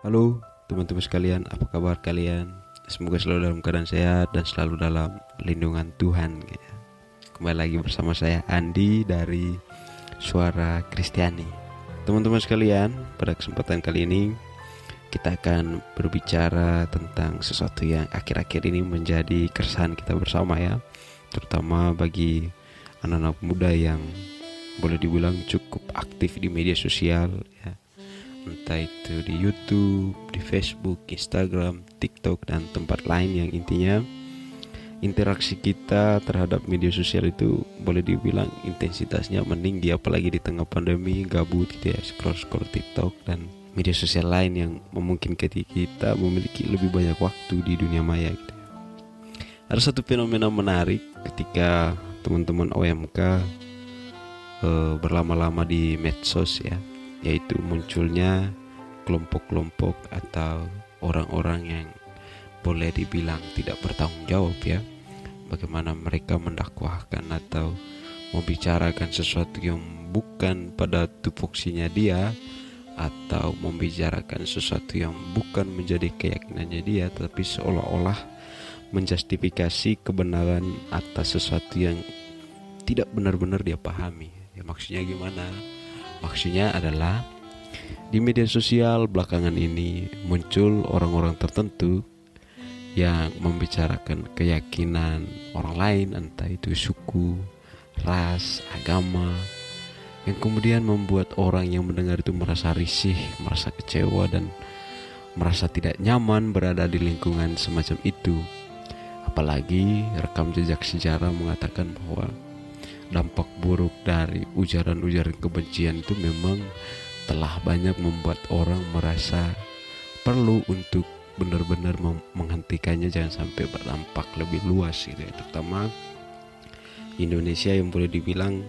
Halo teman-teman sekalian, apa kabar kalian? Semoga selalu dalam keadaan sehat dan selalu dalam lindungan Tuhan. ya. Kembali lagi bersama saya Andi dari Suara Kristiani. Teman-teman sekalian, pada kesempatan kali ini kita akan berbicara tentang sesuatu yang akhir-akhir ini menjadi keresahan kita bersama ya, terutama bagi anak-anak muda yang boleh dibilang cukup aktif di media sosial ya entah itu di YouTube, di Facebook, Instagram, TikTok dan tempat lain yang intinya interaksi kita terhadap media sosial itu boleh dibilang intensitasnya meninggi apalagi di tengah pandemi gabut gitu ya scroll scroll TikTok dan media sosial lain yang memungkinkan kita memiliki lebih banyak waktu di dunia maya gitu. Ada satu fenomena menarik ketika teman-teman OMK eh, berlama-lama di medsos ya yaitu munculnya kelompok-kelompok atau orang-orang yang boleh dibilang tidak bertanggung jawab ya. Bagaimana mereka mendakwahkan atau membicarakan sesuatu yang bukan pada tupoksinya dia atau membicarakan sesuatu yang bukan menjadi keyakinannya dia tapi seolah-olah menjustifikasi kebenaran atas sesuatu yang tidak benar-benar dia pahami. Ya maksudnya gimana Maksudnya adalah di media sosial belakangan ini muncul orang-orang tertentu yang membicarakan keyakinan orang lain entah itu suku, ras, agama yang kemudian membuat orang yang mendengar itu merasa risih, merasa kecewa dan merasa tidak nyaman berada di lingkungan semacam itu. Apalagi rekam jejak sejarah mengatakan bahwa dampak buruk dari ujaran-ujaran kebencian itu memang telah banyak membuat orang merasa perlu untuk benar-benar menghentikannya jangan sampai berdampak lebih luas gitu ya. Terutama Indonesia yang boleh dibilang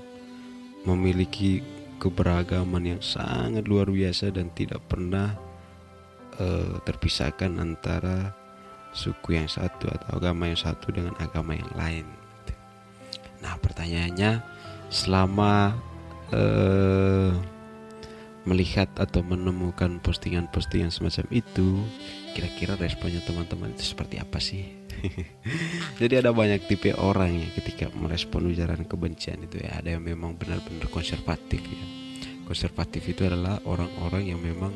memiliki keberagaman yang sangat luar biasa dan tidak pernah uh, terpisahkan antara suku yang satu atau agama yang satu dengan agama yang lain Nah pertanyaannya selama uh, melihat atau menemukan postingan-postingan semacam itu, kira-kira responnya teman-teman itu seperti apa sih? Jadi ada banyak tipe orang ya ketika merespon ujaran kebencian itu ya. Ada yang memang benar-benar konservatif ya. Konservatif itu adalah orang-orang yang memang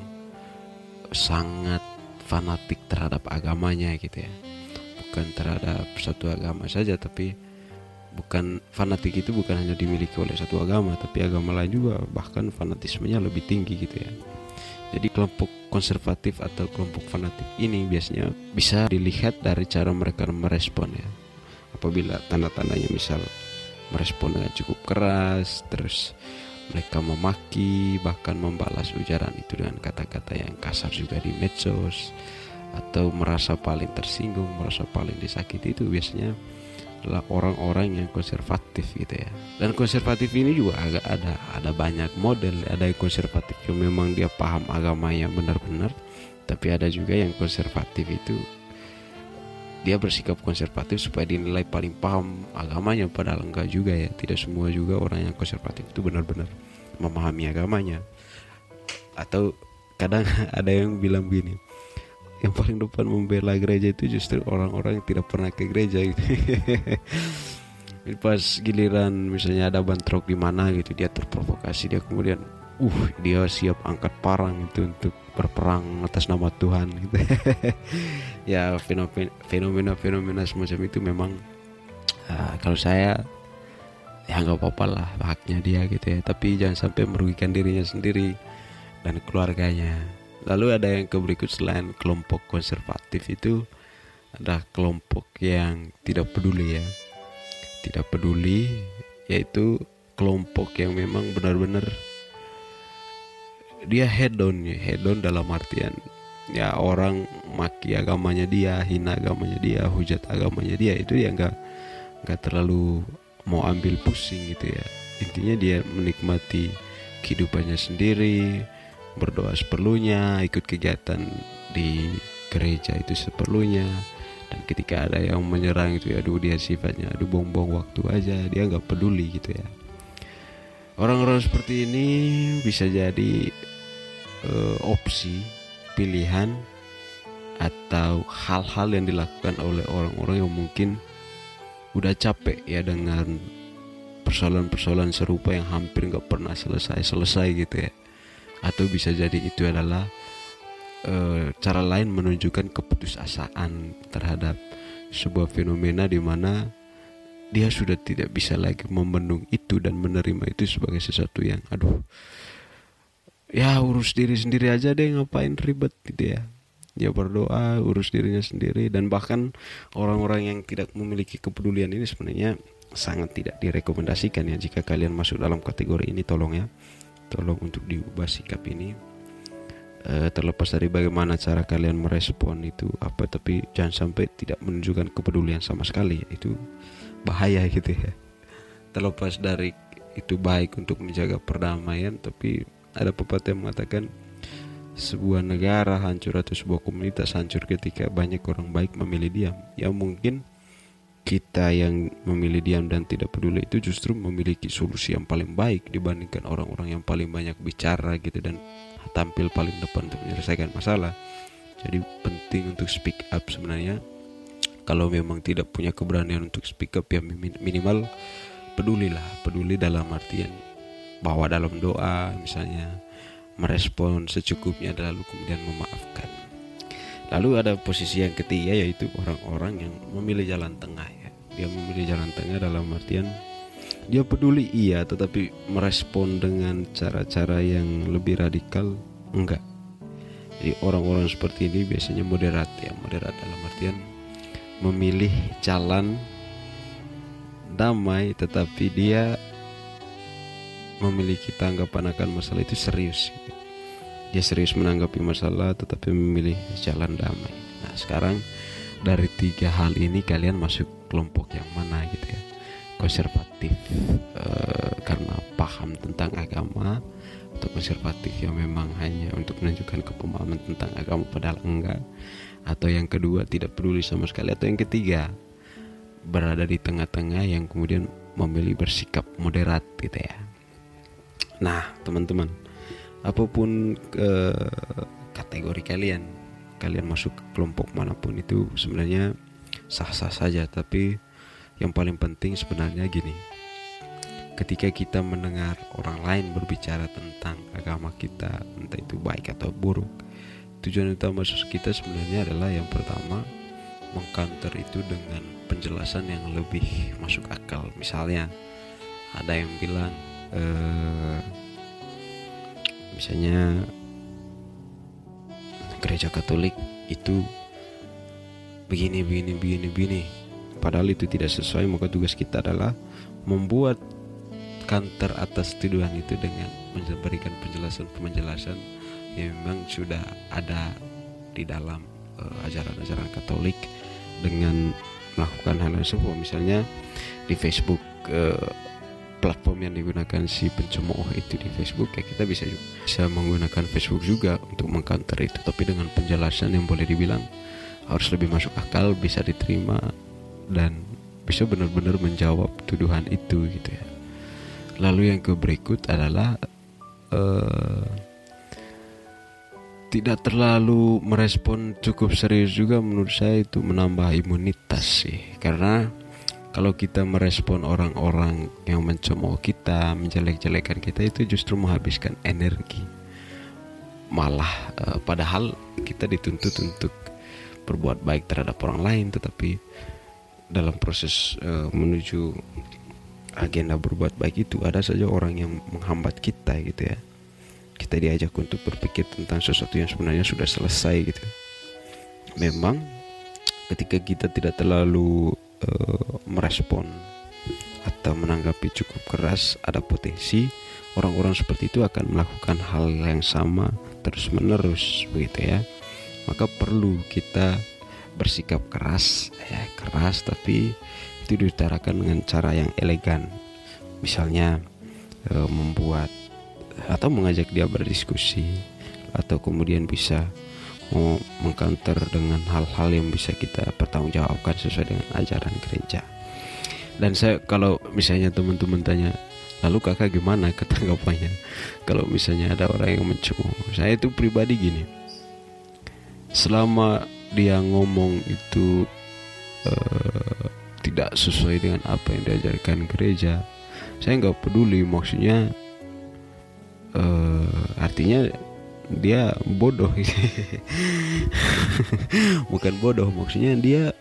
sangat fanatik terhadap agamanya gitu ya. Bukan terhadap satu agama saja tapi bukan fanatik itu bukan hanya dimiliki oleh satu agama tapi agama lain juga bahkan fanatismenya lebih tinggi gitu ya. Jadi kelompok konservatif atau kelompok fanatik ini biasanya bisa dilihat dari cara mereka merespon ya. Apabila tanda-tandanya misal merespon dengan cukup keras terus mereka memaki bahkan membalas ujaran itu dengan kata-kata yang kasar juga di medsos atau merasa paling tersinggung merasa paling disakiti itu biasanya adalah orang-orang yang konservatif gitu ya. Dan konservatif ini juga agak ada ada banyak model ada yang konservatif yang memang dia paham agamanya benar-benar tapi ada juga yang konservatif itu dia bersikap konservatif supaya dinilai paling paham agamanya padahal enggak juga ya. Tidak semua juga orang yang konservatif itu benar-benar memahami agamanya. Atau kadang ada yang bilang begini yang paling depan membela gereja itu justru orang-orang yang tidak pernah ke gereja gitu. pas giliran misalnya ada bantrok di mana gitu dia terprovokasi dia kemudian uh dia siap angkat parang itu untuk berperang atas nama Tuhan. Gitu. Ya fenomena fenomena semacam itu memang uh, kalau saya ya nggak apa-apa lah haknya dia gitu ya. Tapi jangan sampai merugikan dirinya sendiri dan keluarganya Lalu ada yang ke berikut selain kelompok konservatif itu ada kelompok yang tidak peduli ya. Tidak peduli yaitu kelompok yang memang benar-benar dia hedon ya, hedon dalam artian ya orang maki agamanya dia, hina agamanya dia, hujat agamanya dia itu ya nggak nggak terlalu mau ambil pusing gitu ya. Intinya dia menikmati kehidupannya sendiri, berdoa seperlunya, ikut kegiatan di gereja itu seperlunya. Dan ketika ada yang menyerang itu ya, aduh dia sifatnya, aduh bong-bong waktu aja, dia nggak peduli gitu ya. Orang-orang seperti ini bisa jadi uh, opsi pilihan atau hal-hal yang dilakukan oleh orang-orang yang mungkin udah capek ya dengan persoalan-persoalan serupa yang hampir nggak pernah selesai-selesai gitu ya atau bisa jadi itu adalah e, cara lain menunjukkan keputusasaan terhadap sebuah fenomena di mana dia sudah tidak bisa lagi membendung itu dan menerima itu sebagai sesuatu yang aduh ya urus diri sendiri aja deh ngapain ribet gitu ya. Dia berdoa urus dirinya sendiri. Dan bahkan orang-orang yang tidak memiliki kepedulian ini sebenarnya sangat tidak direkomendasikan ya. Jika kalian masuk dalam kategori ini tolong ya tolong untuk diubah sikap ini. E, terlepas dari bagaimana cara kalian merespon itu apa tapi jangan sampai tidak menunjukkan kepedulian sama sekali. Itu bahaya gitu ya. Terlepas dari itu baik untuk menjaga perdamaian tapi ada pepatah yang mengatakan sebuah negara hancur atau sebuah komunitas hancur ketika banyak orang baik memilih diam. Ya mungkin kita yang memilih diam dan tidak peduli itu justru memiliki solusi yang paling baik dibandingkan orang-orang yang paling banyak bicara gitu dan tampil paling depan untuk menyelesaikan masalah. Jadi penting untuk speak up sebenarnya. Kalau memang tidak punya keberanian untuk speak up ya minimal pedulilah, peduli dalam artian bahwa dalam doa misalnya merespon secukupnya lalu kemudian memaafkan. Lalu ada posisi yang ketiga yaitu orang-orang yang memilih jalan tengah ya. Dia memilih jalan tengah dalam artian dia peduli iya tetapi merespon dengan cara-cara yang lebih radikal enggak. Jadi orang-orang seperti ini biasanya moderat ya, moderat dalam artian memilih jalan damai tetapi dia memiliki tanggapan akan masalah itu serius dia serius menanggapi masalah tetapi memilih jalan damai. Nah sekarang dari tiga hal ini kalian masuk kelompok yang mana gitu ya? Konservatif e, karena paham tentang agama atau konservatif yang memang hanya untuk menunjukkan kepemahaman tentang agama padahal enggak atau yang kedua tidak peduli sama sekali atau yang ketiga berada di tengah-tengah yang kemudian memilih bersikap moderat gitu ya? Nah teman-teman apa pun ke kategori kalian kalian masuk ke kelompok mana pun itu sebenarnya sah-sah saja. Tapi yang paling penting sebenarnya gini ketika kita mendengar orang lain berbicara tentang agama kita entah itu baik atau buruk tujuan utama kita sebenarnya adalah yang pertama mengcounter itu dengan penjelasan yang lebih masuk akal. Misalnya ada yang bilang eh, misalnya gereja Katolik itu begini begini begini begini. Padahal itu tidak sesuai maka tugas kita adalah membuat kantor atas tuduhan itu dengan memberikan penjelasan-penjelasan yang memang sudah ada di dalam uh, ajaran-ajaran Katolik dengan melakukan hal yang serupa. Misalnya di Facebook uh, platform yang digunakan si pencemooh itu di Facebook ya kita bisa juga bisa menggunakan Facebook juga untuk mengcounter itu. Tapi dengan penjelasan yang boleh dibilang harus lebih masuk akal bisa diterima dan bisa benar-benar menjawab tuduhan itu gitu ya. Lalu yang ke berikut adalah uh, tidak terlalu merespon cukup serius juga menurut saya itu menambah imunitas sih. Karena kalau kita merespon orang-orang yang mencemooh kita, menjelek-jelekan kita itu justru menghabiskan energi. Malah eh, padahal kita dituntut untuk berbuat baik terhadap orang lain tetapi dalam proses eh, menuju agenda berbuat baik itu ada saja orang yang menghambat kita gitu ya. Kita diajak untuk berpikir tentang sesuatu yang sebenarnya sudah selesai gitu. Memang ketika kita tidak terlalu uh, merespon atau menanggapi cukup keras ada potensi orang-orang seperti itu akan melakukan hal yang sama terus menerus begitu ya. Maka perlu kita bersikap keras ya keras tapi itu diutarakan dengan cara yang elegan. Misalnya e, membuat atau mengajak dia berdiskusi atau kemudian bisa mau mengcounter dengan hal-hal yang bisa kita pertanggungjawabkan sesuai dengan ajaran gereja. Dan saya kalau misalnya teman-teman tanya, lalu kakak gimana ketanggapannya? Kalau misalnya ada orang yang mencemooh, saya itu pribadi gini, selama dia ngomong itu uh, tidak sesuai dengan apa yang diajarkan gereja saya nggak peduli maksudnya uh, artinya dia bodoh bukan bodoh maksudnya dia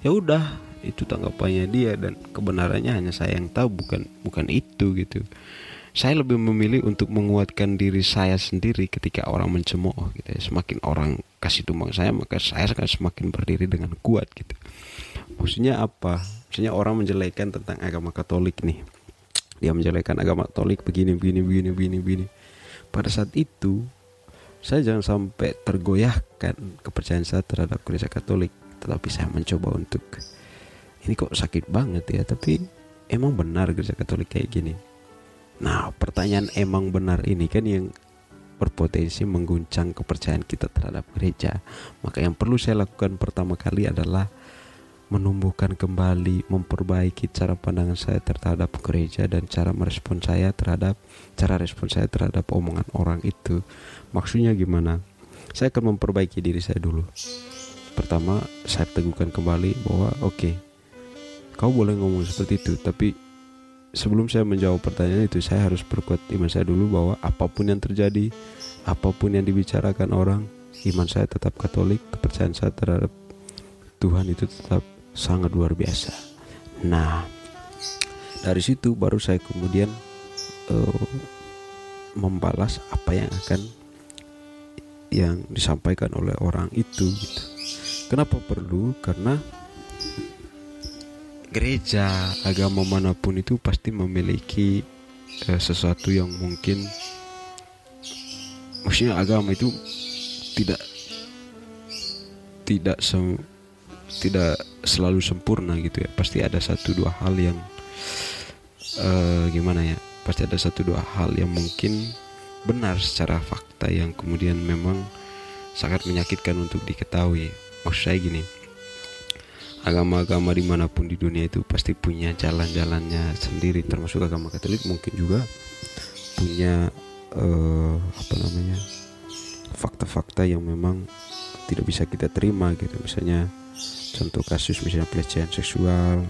ya udah itu tanggapannya dia dan kebenarannya hanya saya yang tahu bukan bukan itu gitu saya lebih memilih untuk menguatkan diri saya sendiri ketika orang mencemooh gitu ya. Semakin orang kasih tumbang saya maka saya akan semakin berdiri dengan kuat gitu. Maksudnya apa? Maksudnya orang menjelekan tentang agama Katolik nih. Dia menjelekan agama Katolik begini begini begini begini begini. Pada saat itu saya jangan sampai tergoyahkan kepercayaan saya terhadap gereja Katolik, tetapi saya mencoba untuk ini kok sakit banget ya, tapi emang benar gereja Katolik kayak gini Nah, pertanyaan emang benar ini kan yang berpotensi mengguncang kepercayaan kita terhadap gereja. Maka yang perlu saya lakukan pertama kali adalah menumbuhkan kembali, memperbaiki cara pandangan saya terhadap gereja dan cara merespon saya terhadap cara respon saya terhadap omongan orang itu. Maksudnya gimana? Saya akan memperbaiki diri saya dulu. Pertama, saya teguhkan kembali bahwa oke, okay, kau boleh ngomong seperti itu, tapi sebelum saya menjawab pertanyaan itu saya harus perkuat iman saya dulu bahwa apa pun yang terjadi apa pun yang dibicarakan orang iman saya tetap katolik kepercayaan saya terhadap Tuhan itu tetap sangat luar biasa nah dari situ baru saya kemudian uh, membalas apa yang akan yang disampaikan oleh orang itu gitu. kenapa perlu karena gereja agama mana pun itu pasti memiliki uh, sesuatu yang mungkin maksudnya agama itu tidak tidak tidak selalu sempurna gitu ya. Pasti ada satu dua hal yang uh, gimana ya pasti ada satu dua hal yang mungkin benar secara fakta yang kemudian memang sangat menyakitkan untuk diketahui. Maksud saya gini agama-agama di mana pun di dunia itu pasti punya jalan-jalannya sendiri termasuk agama Katolik mungkin juga punya uh, apa namanya fakta-fakta yang memang tidak bisa kita terima gitu. Misalnya contoh kasus misalnya pelecehan seksual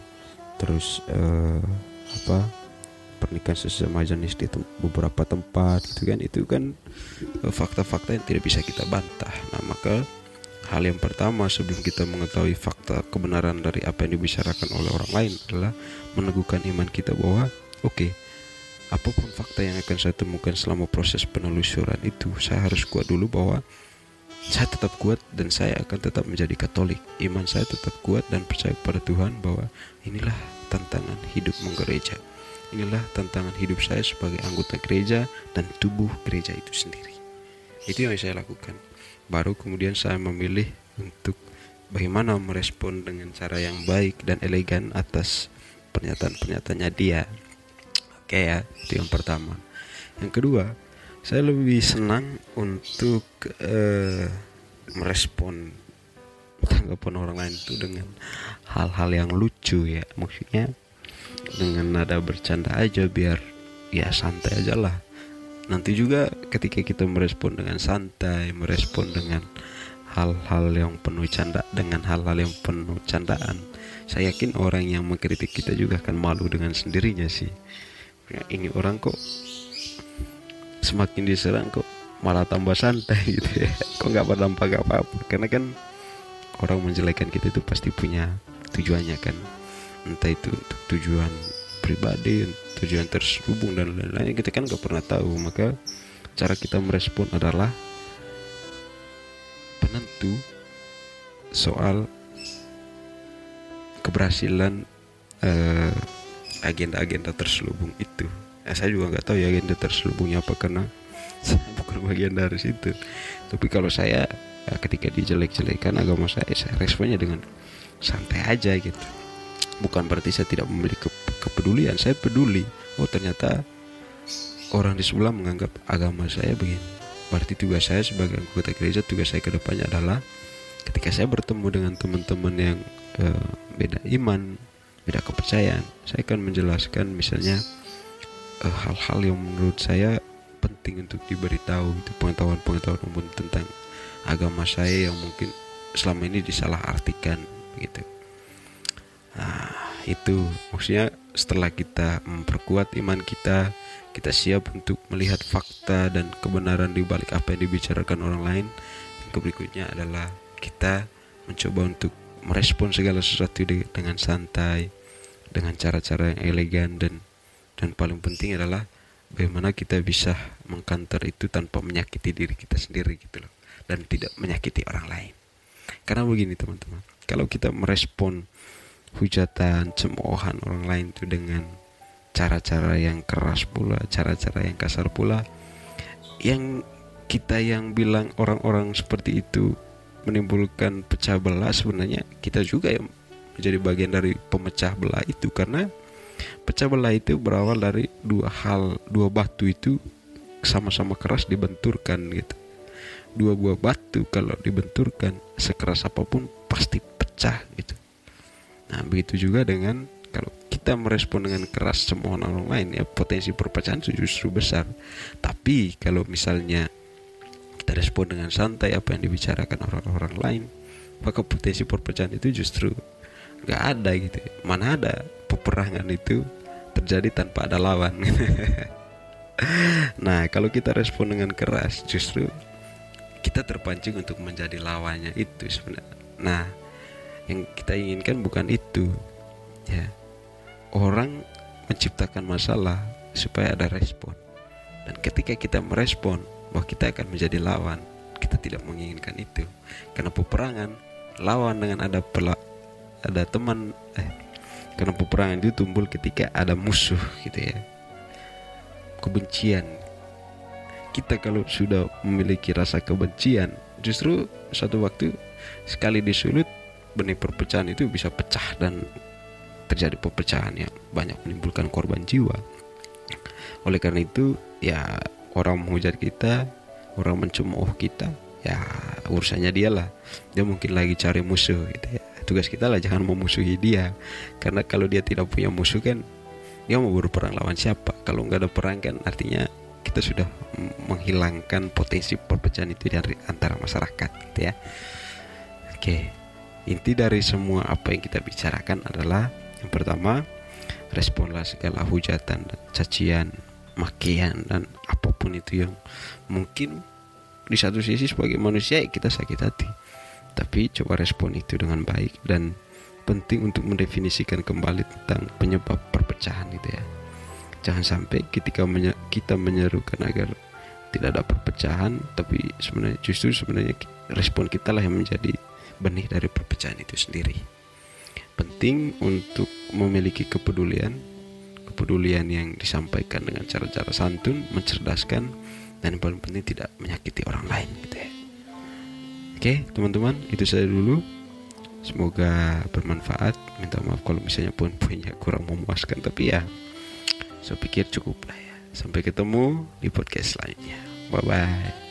terus uh, apa pernikahan sesama jenis di tem beberapa tempat gitu kan. Itu kan eh, fakta-fakta yang tidak bisa kita bantah. Nah maka Hal yang pertama sebelum kita mengetahui fakta kebenaran dari apa yang dibicarakan oleh orang lain adalah meneguhkan iman kita bahwa oke, okay, apa pun fakta yang akan saya temukan selama proses penelusuran itu, saya harus kuat dulu bahwa saya tetap kuat dan saya akan tetap menjadi Katolik. Iman saya tetap kuat dan percaya pada Tuhan bahwa inilah tantangan hidup menggereja. Inilah tantangan hidup saya sebagai anggota gereja dan tubuh gereja itu sendiri. Itu yang saya lakukan baru kemudian saya memilih untuk bagaimana merespon dengan cara yang baik dan elegan atas pernyataan-pernyataannya dia. Oke ya, itu yang pertama. Yang kedua, saya lebih senang untuk uh, merespon tanggapan orang lain itu dengan hal-hal yang lucu ya, maksudnya dengan nada bercanda aja biar ya santai aja lah. Nanti juga ketika kita merespon dengan santai merespon dengan hal-hal yang penuh canda dengan hal-hal yang penuh candaan saya yakin orang yang mengkritik kita juga akan malu dengan sendirinya sih. Ya, ini orang kok semakin diserang kok malah tambah santai gitu ya. Kok nggak berdampak apa-apa? Karena kan orang menjelekan kita itu pasti punya tujuannya kan. Entah itu untuk tujuan pribadi tujuan terselubung dan lain-lain kita kan nggak pernah tahu. Maka cara kita merespon adalah penentu soal keberhasilan agenda agenda-agenda terselubung itu ya, saya juga nggak tahu ya agenda terselubungnya apa karena saya bukan bagian dari situ. Tapi kalau saya ya, ketika dijelek-jelekan agama saya saya responnya dengan santai aja gitu. Bukan berarti saya tidak memiliki kepedulian saya peduli. Oh ternyata orang di sebelah menganggap agama saya begini. Berarti tugas saya sebagai anggota gereja tugas saya ke depannya adalah ketika saya bertemu dengan teman-teman yang uh, beda iman beda kepercayaan saya akan menjelaskan misalnya hal-hal uh, yang menurut saya penting untuk diberitahu itu pengetahuan-pengetahuan umum tentang agama saya yang mungkin selama ini disalahartikan begitu nah itu. Maksudnya setelah kita memperkuat iman kita kita siap untuk melihat fakta dan kebenaran di balik apa yang dibicarakan orang lain. Yang berikutnya adalah kita mencoba untuk merespon segala sesuatu dengan santai dengan cara-cara yang elegan dan dan paling penting adalah bagaimana kita bisa mengkantar itu tanpa menyakiti diri kita sendiri gitu loh. Dan tidak menyakiti orang lain. Karena begini teman-teman. Kalau kita merespon hujatan cemoohan orang lain itu dengan cara-cara yang keras pula cara-cara yang kasar pula yang kita yang bilang orang-orang seperti itu menimbulkan pecah belah sebenarnya kita juga yang menjadi bagian dari pemecah belah itu. Karena pecah belah itu berawal dari dua hal. Dua batu itu sama-sama keras dibenturkan gitu. Dua buah batu kalau dibenturkan sekeras apa pun pasti pecah gitu. Nah begitu juga dengan kalau kita merespon dengan keras semua orang lain ya potensi perpecahan justru besar. Tapi kalau misalnya kita respon dengan santai apa yang dibicarakan orang-orang lain maka potensi perpecahan itu justru nggak ada gitu. Mana ada peperangan itu terjadi tanpa ada lawan. Nah kalau kita respon dengan keras justru kita terpancing untuk menjadi lawannya itu sebenarnya. Nah yang kita inginkan bukan itu ya. Orang menciptakan masalah supaya ada respon. Dan ketika kita merespon bahwa kita akan menjadi lawan. Kita tidak menginginkan itu. Karena peperangan lawan dengan ada pela, ada teman eh karena peperangan itu tumbuh ketika ada musuh gitu ya. Kebencian. Kita kalau sudah memiliki rasa kebencian justru satu waktu sekali disulut benih perpecahan itu bisa pecah dan terjadi perpecahan yang banyak menimbulkan korban jiwa. Oleh karena itu ya orang menghujat kita orang mencemooh kita ya urusannya dia lah dia mungkin lagi cari musuh gitu ya tugas kita lah jangan memusuhi dia. Karena kalau dia tidak punya musuh kan dia mau berperang lawan siapa? Kalau nggak ada perang kan artinya kita sudah menghilangkan potensi perpecahan itu dari antara masyarakat gitu ya. Oke inti dari semua apa yang kita bicarakan adalah yang pertama responlah segala hujatan dan cacian makian dan apa pun itu yang mungkin di satu sisi sebagai manusia kita sakit hati tapi coba respon itu dengan baik dan penting untuk mendefinisikan kembali tentang penyebab perpecahan itu ya. Jangan sampai ketika menye kita menyerukan agar tidak ada perpecahan tapi sebenarnya justru sebenarnya respon kita lah yang menjadi benih dari perpecahan itu sendiri. Penting untuk memiliki kepedulian kepedulian yang disampaikan dengan cara-cara santun mencerdaskan dan yang paling penting tidak menyakiti orang lain gitu ya oke teman-teman itu saya dulu semoga bermanfaat minta maaf kalau misalnya pun punya kurang memuaskan tapi ya saya pikir cukup lah ya. Sampai ketemu di podcast lainnya. Bye bye.